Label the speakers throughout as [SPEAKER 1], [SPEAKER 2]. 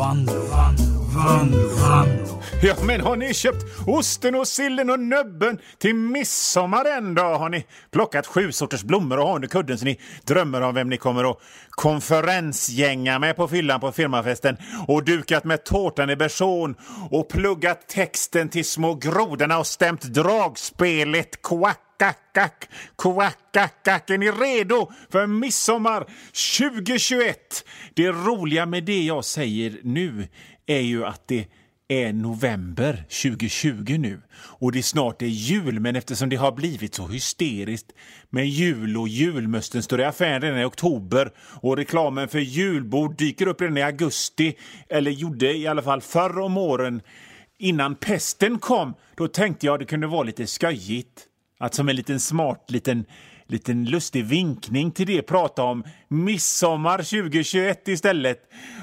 [SPEAKER 1] Vanlo, Vanlo, Vanlo, Vanlo.
[SPEAKER 2] Ja, men har ni köpt osten och sillen och nöbben till midsommar en dag? Har ni plockat sju sorters blommor och har under kudden så ni drömmer om vem ni kommer att konferensgänga med på fyllan på firmafesten och dukat med tårtan i bersån och pluggat texten till små grodorna och stämt dragspelet Quack Kackak, kvackakack. Är ni redo för midsommar 2021? Det roliga med det jag säger nu är ju att det är november 2020 nu och det snart är jul men eftersom det har blivit så hysteriskt med jul och julmusten står i affären redan i oktober och reklamen för julbord dyker upp redan i augusti eller gjorde i alla fall förr om åren innan pesten kom då tänkte jag det kunde vara lite sköjigt att som en liten smart liten, liten lustig vinkning till det prata om midsommar 2021 istället.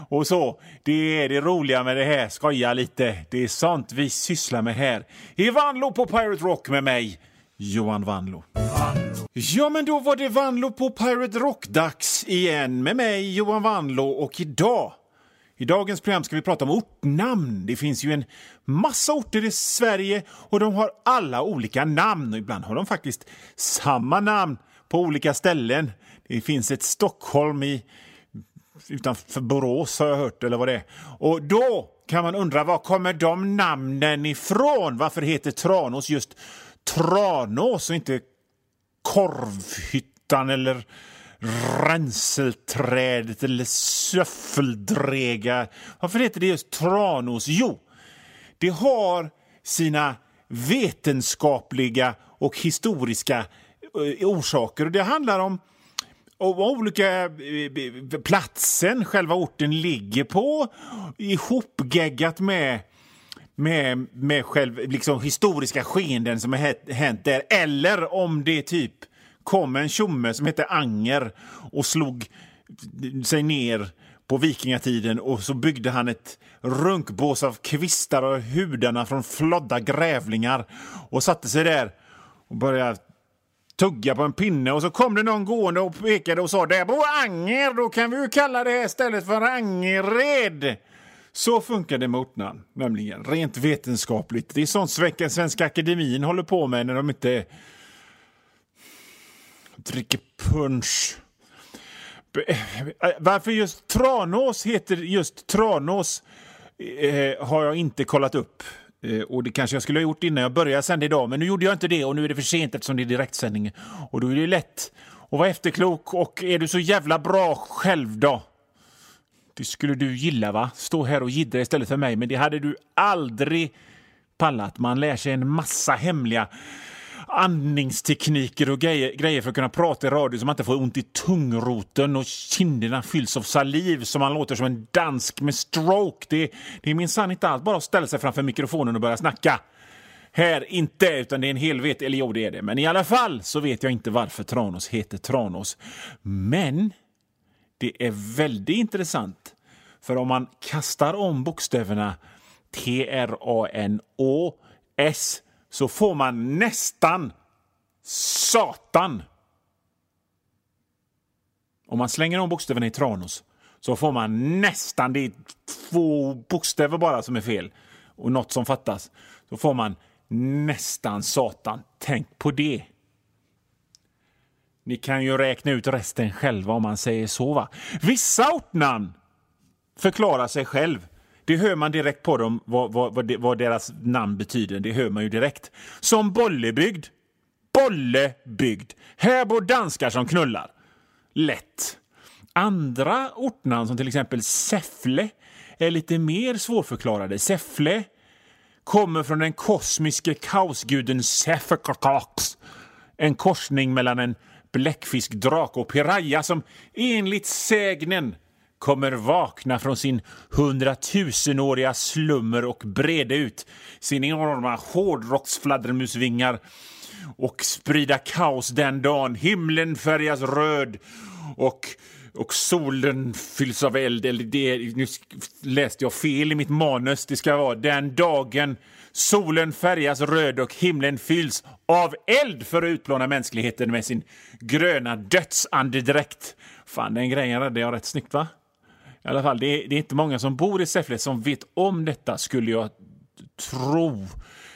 [SPEAKER 2] Och så, det är det roliga med det här, skoja lite. Det är sånt vi sysslar med här. I Vanlo på Pirate Rock med mig, Johan Vanlo. Ja, men då var det Vanlo på Pirate Rock-dags igen med mig, Johan Vanlo, och idag i dagens program ska vi prata om ortnamn. Det finns ju en massa orter i Sverige och de har alla olika namn. Och ibland har de faktiskt samma namn på olika ställen. Det finns ett Stockholm i, utanför Borås har jag hört, eller vad det är. Och då kan man undra var kommer de namnen ifrån? Varför heter Tranås just Tranås och inte Korvhyttan eller ränselträdet eller Söffeldrega. Varför heter det just Tranås? Jo, det har sina vetenskapliga och historiska eh, orsaker. Det handlar om och olika eh, platsen själva orten ligger på ihopgeggat med med, med själv, liksom, historiska skeenden som har hänt där. Eller om det typ kom en tjomme som hette Anger och slog sig ner på vikingatiden och så byggde han ett runkbås av kvistar och hudarna från flodda grävlingar och satte sig där och började tugga på en pinne och så kom det någon gående och pekade och sa där bor Anger, då kan vi ju kalla det här stället för Angered. Så funkar det med ortnamn, nämligen rent vetenskapligt. Det är sånt Svenska Akademin håller på med när de inte dricker punsch. Eh, varför just Tranås heter just Tranås eh, har jag inte kollat upp. Eh, och Det kanske jag skulle ha gjort innan jag började sända idag, men nu gjorde jag inte det och nu är det för sent eftersom det är direktsändning. Och då är det lätt att vara efterklok och är du så jävla bra själv då? Det skulle du gilla va? Stå här och jiddra istället för mig, men det hade du aldrig pallat. Man lär sig en massa hemliga andningstekniker och grejer, grejer för att kunna prata i radio så man inte får ont i tungroten och kinderna fylls av saliv så man låter som en dansk med stroke. Det, det är minsann inte alls bara att ställa sig framför mikrofonen och börja snacka. Här inte, utan det är en helvet. Eller jo, det är det. Men i alla fall så vet jag inte varför Tranås heter Tranås. Men det är väldigt intressant. För om man kastar om bokstäverna T-R-A-N-Å-S så får man nästan Satan. Om man slänger om bokstäverna i Tranås så får man nästan, det är två bokstäver bara som är fel och något som fattas. Så får man nästan Satan. Tänk på det. Ni kan ju räkna ut resten själva om man säger så. va? Vissa ortnamn förklarar sig själv. Det hör man direkt på dem, vad, vad, vad, vad deras namn betyder. Det hör man ju direkt. Som Bollebygd. Bollebygd. Här bor danskar som knullar. Lätt. Andra ortnamn, som till exempel Säffle, är lite mer svårförklarade. Säffle kommer från den kosmiske kaosguden Sefekakox. En korsning mellan en bläckfiskdrake och piraya som enligt sägnen kommer vakna från sin hundratusenåriga slummer och breda ut sin enorma hårdrocksfladdermusvingar och sprida kaos den dagen himlen färgas röd och och solen fylls av eld. Eller det, nu läste jag fel i mitt manus. Det ska vara den dagen solen färgas röd och himlen fylls av eld för att utplåna mänskligheten med sin gröna dödsandedräkt. Fan, den grejen räddade jag rätt snyggt, va? I alla fall, det är, det är inte många som bor i Säffle som vet om detta, skulle jag tro.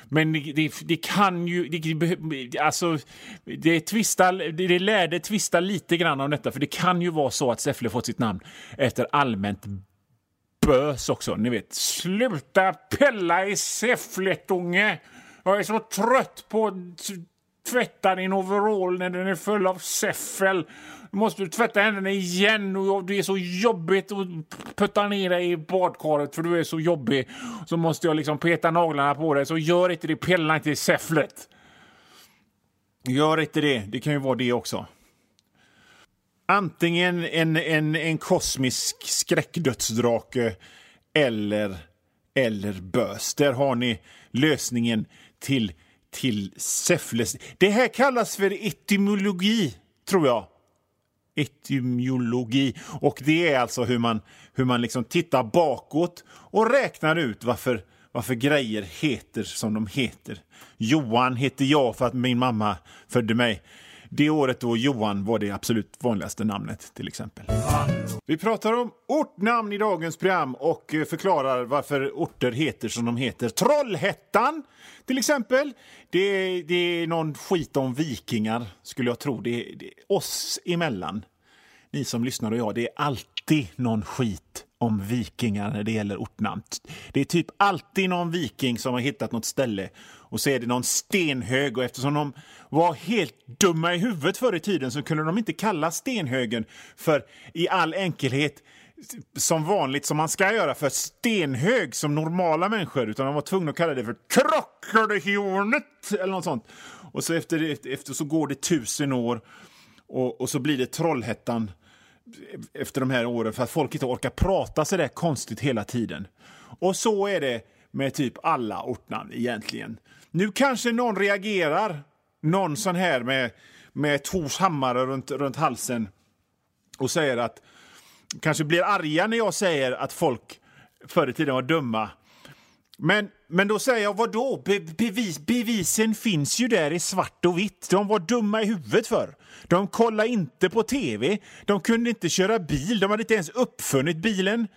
[SPEAKER 2] Men det, det, det, kan ju... Det, alltså, det, tvistar, det, det lärde tvista lite grann om detta, för det kan ju vara så att Säffle fått sitt namn efter allmänt bös också. Ni vet, sluta pilla i Säfflet, unge! Jag är så trött på tvätta din overall när den är full av säffel. Du måste tvätta händerna igen och det är så jobbigt att putta ner dig i badkaret för du är så jobbig. Så måste jag liksom peta naglarna på dig. Så gör inte det, pilla inte i säfflet. Gör inte det, det kan ju vara det också. Antingen en, en, en kosmisk skräckdödsdrake eller, eller bös. Där har ni lösningen till, till Säffles. Det här kallas för etymologi, tror jag. Etymologi. Och det är alltså hur man, hur man liksom tittar bakåt och räknar ut varför, varför grejer heter som de heter. Johan heter jag för att min mamma födde mig. Det året då Johan var det absolut vanligaste namnet till exempel. Vi pratar om ortnamn i dagens program och eh, förklarar varför orter heter som de heter. Trollhättan till exempel. Det, det är någon skit om vikingar skulle jag tro. Det, det oss emellan, ni som lyssnar och jag, det är alltid någon skit om vikingar när det gäller ortnamn. Det är typ alltid någon viking som har hittat något ställe och så är det någon stenhög och eftersom de var helt dumma i huvudet förr i tiden så kunde de inte kalla stenhögen för i all enkelhet som vanligt som man ska göra för stenhög som normala människor utan de var tvungna att kalla det för Krockarhornet eller något sånt. Och så efter, efter så går det tusen år och, och så blir det Trollhättan efter de här åren för att folk inte orkar prata så där konstigt hela tiden. Och så är det med typ alla ortnamn egentligen. Nu kanske någon reagerar, någon sån här med, med Tors hammare runt, runt halsen och säger att kanske blir arga när jag säger att folk förr i tiden var dumma. Men, men då säger jag, vadå? Be, bevis, bevisen finns ju där i svart och vitt. De var dumma i huvudet för. De kollade inte på tv. De kunde inte köra bil. De hade inte ens uppfunnit bilen.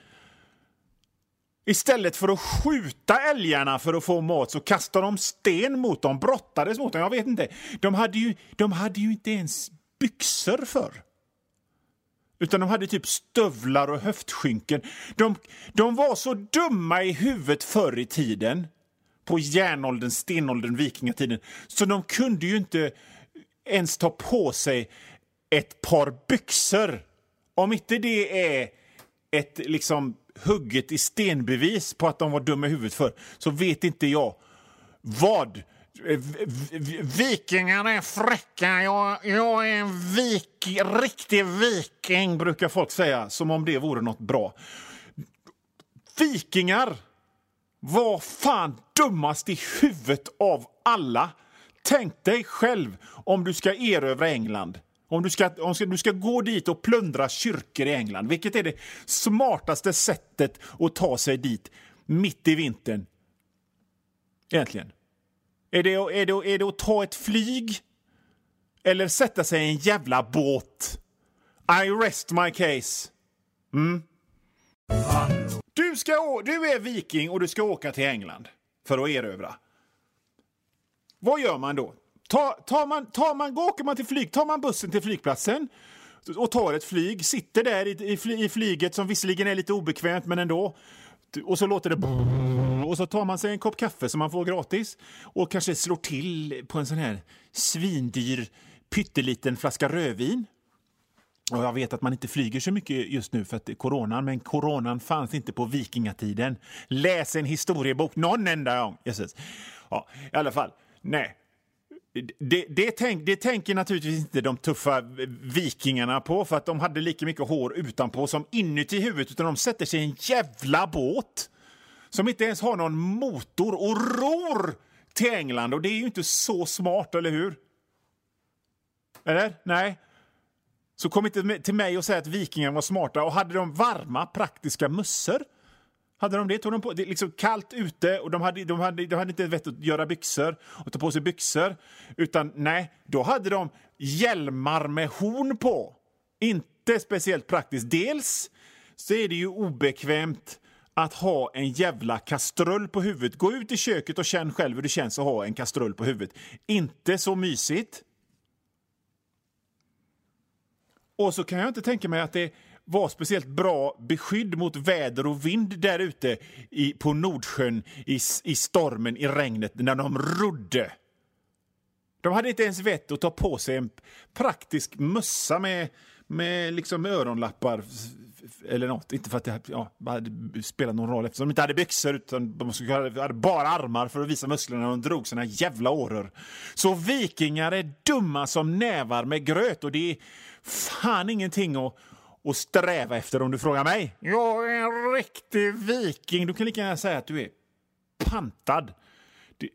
[SPEAKER 2] Istället för att skjuta älgarna för att få mat så kastade de sten mot dem, brottades mot dem. Jag vet inte. De hade ju, de hade ju inte ens byxor för. Utan de hade typ stövlar och höftskynken. De, de var så dumma i huvudet förr i tiden, på järnåldern, stenåldern, vikingatiden, så de kunde ju inte ens ta på sig ett par byxor. Om inte det är ett liksom hugget i stenbevis på att de var dumma i huvudet för, så vet inte jag vad. Eh, vikingar är fräcka. Jag, jag är en vik, riktig viking, brukar folk säga, som om det vore något bra. Vikingar var fan dummast i huvudet av alla. Tänk dig själv om du ska erövra England. Om du ska, om du ska gå dit och plundra kyrkor i England, vilket är det smartaste sättet att ta sig dit mitt i vintern? Egentligen. Är det, är, det, är det att ta ett flyg? Eller sätta sig i en jävla båt? I rest my case. Mm. Du, ska, du är viking och du ska åka till England för att erövra. Vad gör man då? Tar, tar, man, tar man, åker man till flyg, tar man bussen till flygplatsen och tar ett flyg, sitter där i, i, i flyget som visserligen är lite obekvämt men ändå och så låter det och så tar man sig en kopp kaffe som man får gratis och kanske slår till på en sån här svindyr pytteliten flaska rödvin. Och jag vet att man inte flyger så mycket just nu för att det är coronan, men coronan fanns inte på vikingatiden. Läs en historiebok någon enda gång. Jesus. Ja, i alla fall. Nej, det, det, tänk, det, tänker naturligtvis inte de tuffa vikingarna på för att de hade lika mycket hår utanpå som inuti huvudet utan de sätter sig i en jävla båt som inte ens har någon motor och ror till England och det är ju inte så smart, eller hur? Eller? Nej. Så kom inte till mig och säg att vikingarna var smarta och hade de varma praktiska mössor hade de det? Tog de på, det är liksom kallt ute och de hade, de, hade, de hade inte vett att göra byxor och ta på sig byxor. Utan nej, då hade de hjälmar med horn på. Inte speciellt praktiskt. Dels så är det ju obekvämt att ha en jävla kastrull på huvudet. Gå ut i köket och känn själv hur det känns att ha en kastrull på huvudet. Inte så mysigt. Och så kan jag inte tänka mig att det var speciellt bra beskydd mot väder och vind där ute på Nordsjön i, i stormen, i regnet, när de rodde. De hade inte ens vett att ta på sig en praktisk mössa med, med liksom öronlappar eller något. Inte för att det ja, hade spelat någon roll eftersom de inte hade byxor utan de hade bara armar för att visa musklerna när de drog sina jävla åror. Så vikingar är dumma som nävar med gröt och det är fan ingenting att, att sträva efter om du frågar mig. Jag är en riktig viking. Du kan lika gärna säga att du är pantad. Det,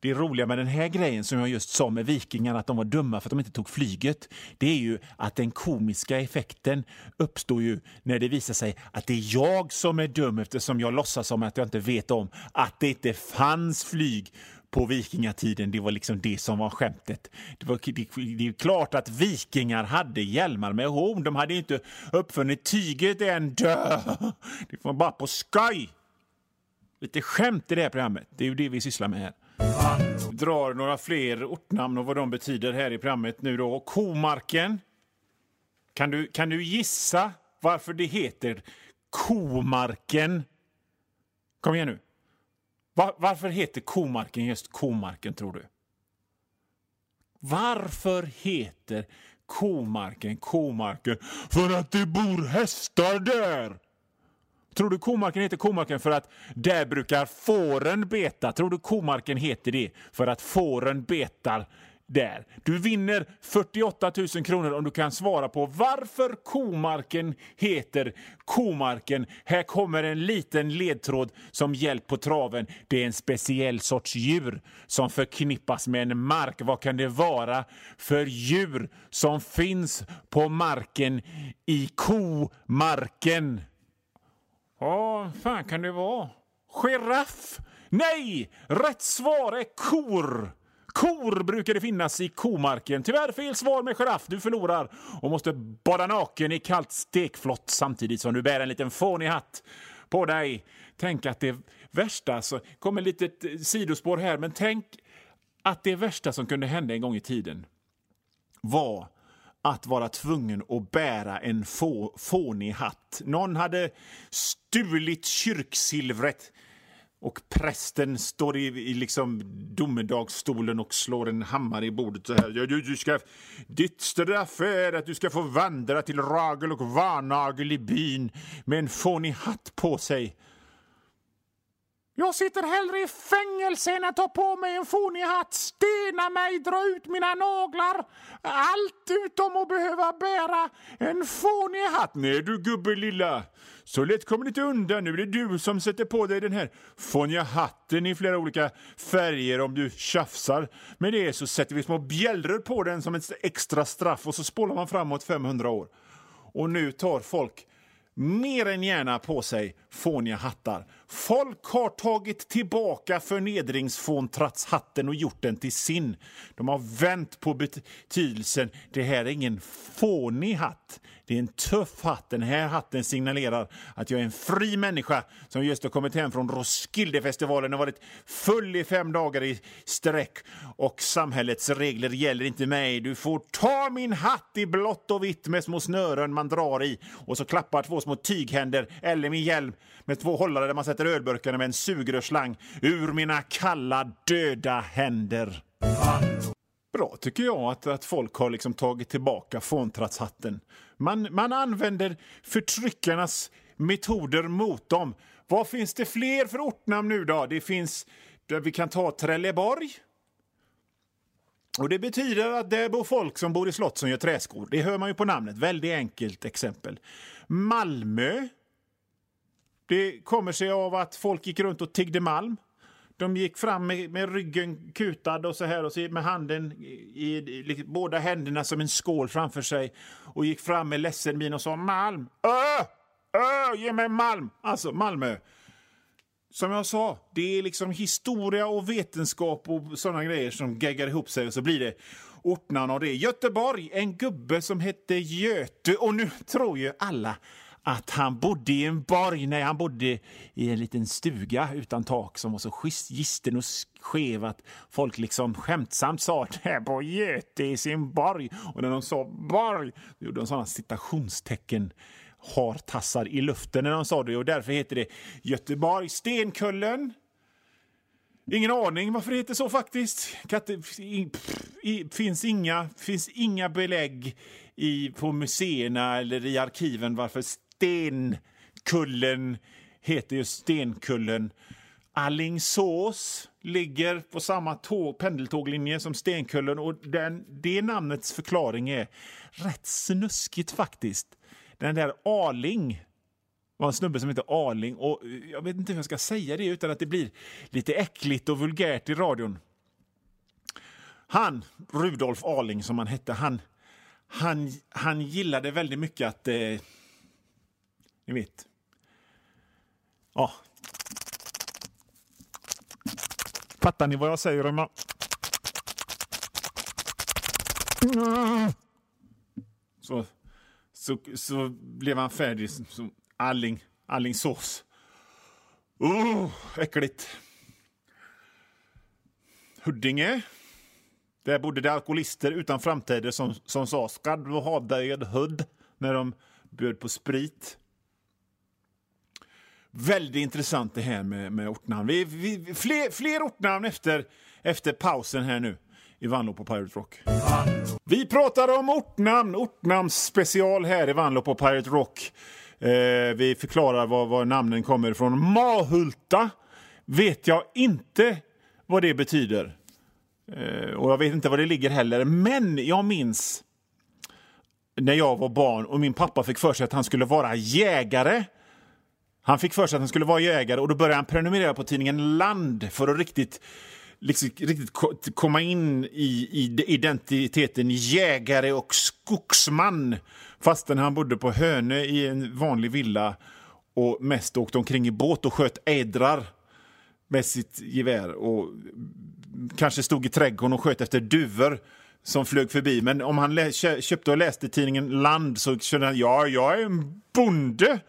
[SPEAKER 2] det roliga med den här grejen som jag just sa med vikingarna, att de var dumma för att de inte tog flyget, det är ju att den komiska effekten uppstår ju när det visar sig att det är jag som är dum eftersom jag låtsas som att jag inte vet om att det inte fanns flyg på vikingatiden. Det var liksom det som var skämtet. Det, var, det, det är klart att vikingar hade hjälmar med horn. De hade inte uppfunnit tyget än. Dö! Det var bara på skoj. Lite skämt i det här programmet. Det är ju det vi sysslar med här. Drar några fler ortnamn och vad de betyder här i programmet nu då. Komarken. Kan du, kan du gissa varför det heter Komarken? Kom igen nu. Var, varför heter Komarken just Komarken, tror du? Varför heter Komarken Komarken? För att det bor hästar där! Tror du komarken heter komarken för att där brukar fåren beta? Tror du komarken heter det för att fåren betar där? Du vinner 48 000 kronor om du kan svara på varför komarken heter komarken. Här kommer en liten ledtråd som hjälp på traven. Det är en speciell sorts djur som förknippas med en mark. Vad kan det vara för djur som finns på marken i komarken? Ja, fan kan det vara? Giraff? Nej! Rätt svar är kor! Kor brukar det finnas i komarken. Tyvärr fel svar med giraff. Du förlorar och måste bada naken i kallt stekflott samtidigt som du bär en liten fånig hatt på dig. Tänk att det värsta, så kommer ett litet eh, sidospår här, men tänk att det värsta som kunde hända en gång i tiden var att vara tvungen att bära en få, fånig hatt. Någon hade stulit kyrksilvret och prästen står i, i liksom domedagsstolen och slår en hammare i bordet så här. Du, du ska, ditt straff är att du ska få vandra till ragel och varnagel i byn med en fånig hatt på sig. Jag sitter hellre i fängelse än att ta på mig en fånig hatt, stena mig, dra ut mina naglar. Allt utom att behöva bära en fånig hatt. Nej du gubbe lilla, så lätt kommer du inte undan. Nu är det du som sätter på dig den här fåniga hatten i flera olika färger. Om du tjafsar med det så sätter vi små bjällror på den som ett extra straff och så spolar man framåt 500 år. Och nu tar folk mer än gärna på sig fåniga hattar. Folk har tagit tillbaka förnedringsfåntrattshatten och gjort den till sin. De har vänt på betydelsen. Det här är ingen fånig hatt. Det är en tuff hatt. Den här hatten signalerar att jag är en fri människa som just har kommit hem från Roskildefestivalen och varit full i fem dagar i sträck. Och samhällets regler gäller inte mig. Du får ta min hatt i blått och vitt med små snören man drar i och så klappar två små tyghänder eller min hjälm med två hållare där man sätter sätter ölburkarna med en sugrörsslang ur mina kalla döda händer. Bra tycker jag att, att folk har liksom tagit tillbaka fåntrattshatten. Man, man använder förtryckarnas metoder mot dem. Vad finns det fler för ortnamn nu då? Det finns, vi kan ta Trelleborg. Och Det betyder att det bor folk som bor i slott som gör träskor. Det hör man ju på namnet. Väldigt enkelt exempel. Malmö. Det kommer sig av att folk gick runt och tiggde malm. De gick fram med, med ryggen kutad och så här och så med handen i, i, båda händerna som en skål framför sig och gick fram med ledsen min och sa Malm! Ö! Ö! Ge mig Malm! Alltså Malmö. Som jag sa, det är liksom historia och vetenskap och sådana grejer som geggar ihop sig och så blir det ortnamn av det. Göteborg, en gubbe som hette Göte och nu tror ju alla att han bodde i en borg. Nej, han bodde i en liten stuga utan tak som var så gisten och skev att folk liksom skämtsamt sa där bor Göte i sin borg. Och när de sa borg gjorde de sådana citationstecken hartassar i luften när de sa det och därför heter det Göteborg Stenkullen. Ingen aning varför det heter så faktiskt. Katte, i, i, finns, inga, finns inga belägg i, på museerna eller i arkiven varför Stenkullen heter just Stenkullen. Allingsås ligger på samma tåg, pendeltåglinje som Stenkullen och den, det namnets förklaring är rätt snuskigt faktiskt. Den där Arling var en snubbe som hette Arling och jag vet inte hur jag ska säga det utan att det blir lite äckligt och vulgärt i radion. Han, Rudolf Arling som han hette, han, han, han gillade väldigt mycket att... Eh, ni vet. Ja. Fattar ni vad jag säger om jag... Så, så, så blev han färdig som Alling, Allingsås. Oh, äckligt. Huddinge. Där bodde det alkoholister utan framtider som, som sa ska du ha dig en hudd när de bjöd på sprit. Väldigt intressant det här med, med ortnamn. Vi, vi, fler, fler ortnamn efter, efter pausen här nu i Vanlo på Pirate Rock. Vi pratar om ortnamn, ortnamnsspecial här i Vanlo på Pirate Rock. Eh, vi förklarar var, var namnen kommer ifrån. Mahulta vet jag inte vad det betyder. Eh, och jag vet inte var det ligger heller. Men jag minns när jag var barn och min pappa fick för sig att han skulle vara jägare. Han fick för sig att han skulle vara jägare och då började han prenumerera på tidningen Land för att riktigt, liksom, riktigt komma in i, i identiteten jägare och skogsman. Fastän han bodde på Hönö i en vanlig villa och mest åkte omkring i båt och sköt ädrar med sitt gevär och kanske stod i trädgården och sköt efter duvor som flög förbi. Men om han köpte och läste tidningen Land så kände han ja, jag är en bonde.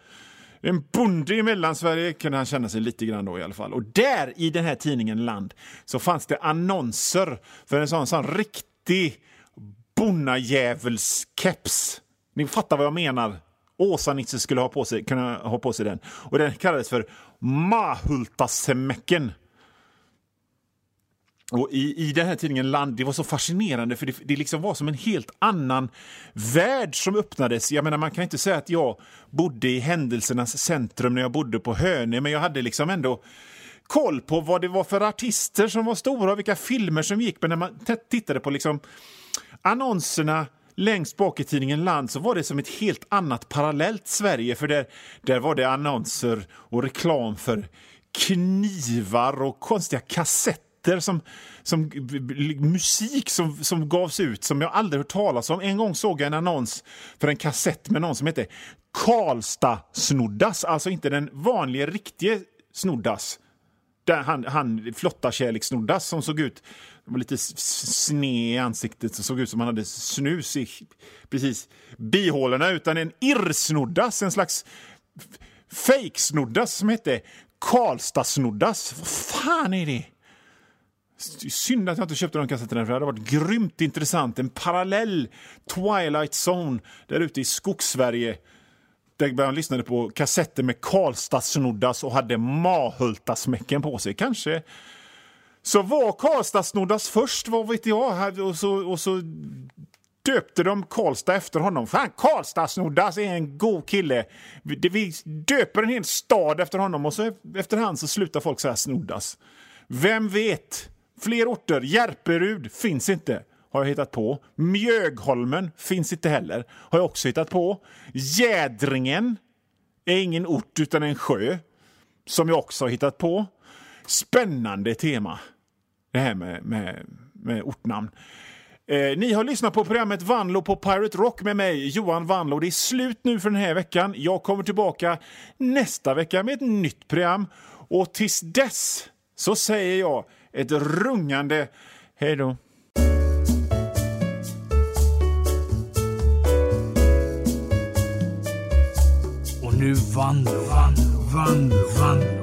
[SPEAKER 2] En bonde i Mellansverige kunde han känna sig lite grann då i alla fall. Och där i den här tidningen Land så fanns det annonser för en sån, sån riktig bonnajävelskeps. Ni fattar vad jag menar. Åsa-Nisse skulle ha på sig, kunna ha på sig den. Och den kallades för Mahultasemäcken. Och i, I den här tidningen Land, det var så fascinerande för det, det liksom var som en helt annan värld som öppnades. Jag menar, man kan inte säga att jag bodde i händelsernas centrum när jag bodde på Hönö, men jag hade liksom ändå koll på vad det var för artister som var stora och vilka filmer som gick. Men när man tittade på liksom annonserna längst bak i tidningen Land så var det som ett helt annat parallellt Sverige. För där, där var det annonser och reklam för knivar och konstiga kassetter som, som musik som, som gavs ut som jag aldrig hört talas om. En gång såg jag en annons för en kassett med någon som hette Karlstad Snoddas, alltså inte den vanliga riktiga Snoddas. Där han, han flotta snoddas som såg ut var lite sned i ansiktet och såg ut som han hade snus i precis bihålorna utan en irrsnoddas, en slags fejksnoddas som hette Karlstadsnoddas. Vad fan är det? Synd att jag inte köpte de kassetterna för det hade varit grymt intressant. En parallell Twilight Zone där ute i Skogssverige. Där man lyssnade på kassetter med Karlstadsnoddas och hade Mahultasmäcken på sig. Kanske så var Karlstadsnoddas först, vad vet jag, och så, och så döpte de Karlstad efter honom. Fan, Karlstadsnoddas är en god kille. Vi, vi döper en hel stad efter honom och så efterhand så slutar folk säga snoddas. Vem vet? Fler orter. Järperud finns inte, har jag hittat på. Mjögholmen finns inte heller, har jag också hittat på. Jädringen är ingen ort utan en sjö, som jag också har hittat på. Spännande tema det här med, med, med ortnamn. Eh, ni har lyssnat på programmet Vanlo på Pirate Rock med mig, Johan Vanlo. Det är slut nu för den här veckan. Jag kommer tillbaka nästa vecka med ett nytt program. Och tills dess så säger jag ett rungande hej då.
[SPEAKER 1] Och nu vann, vann, vann, vann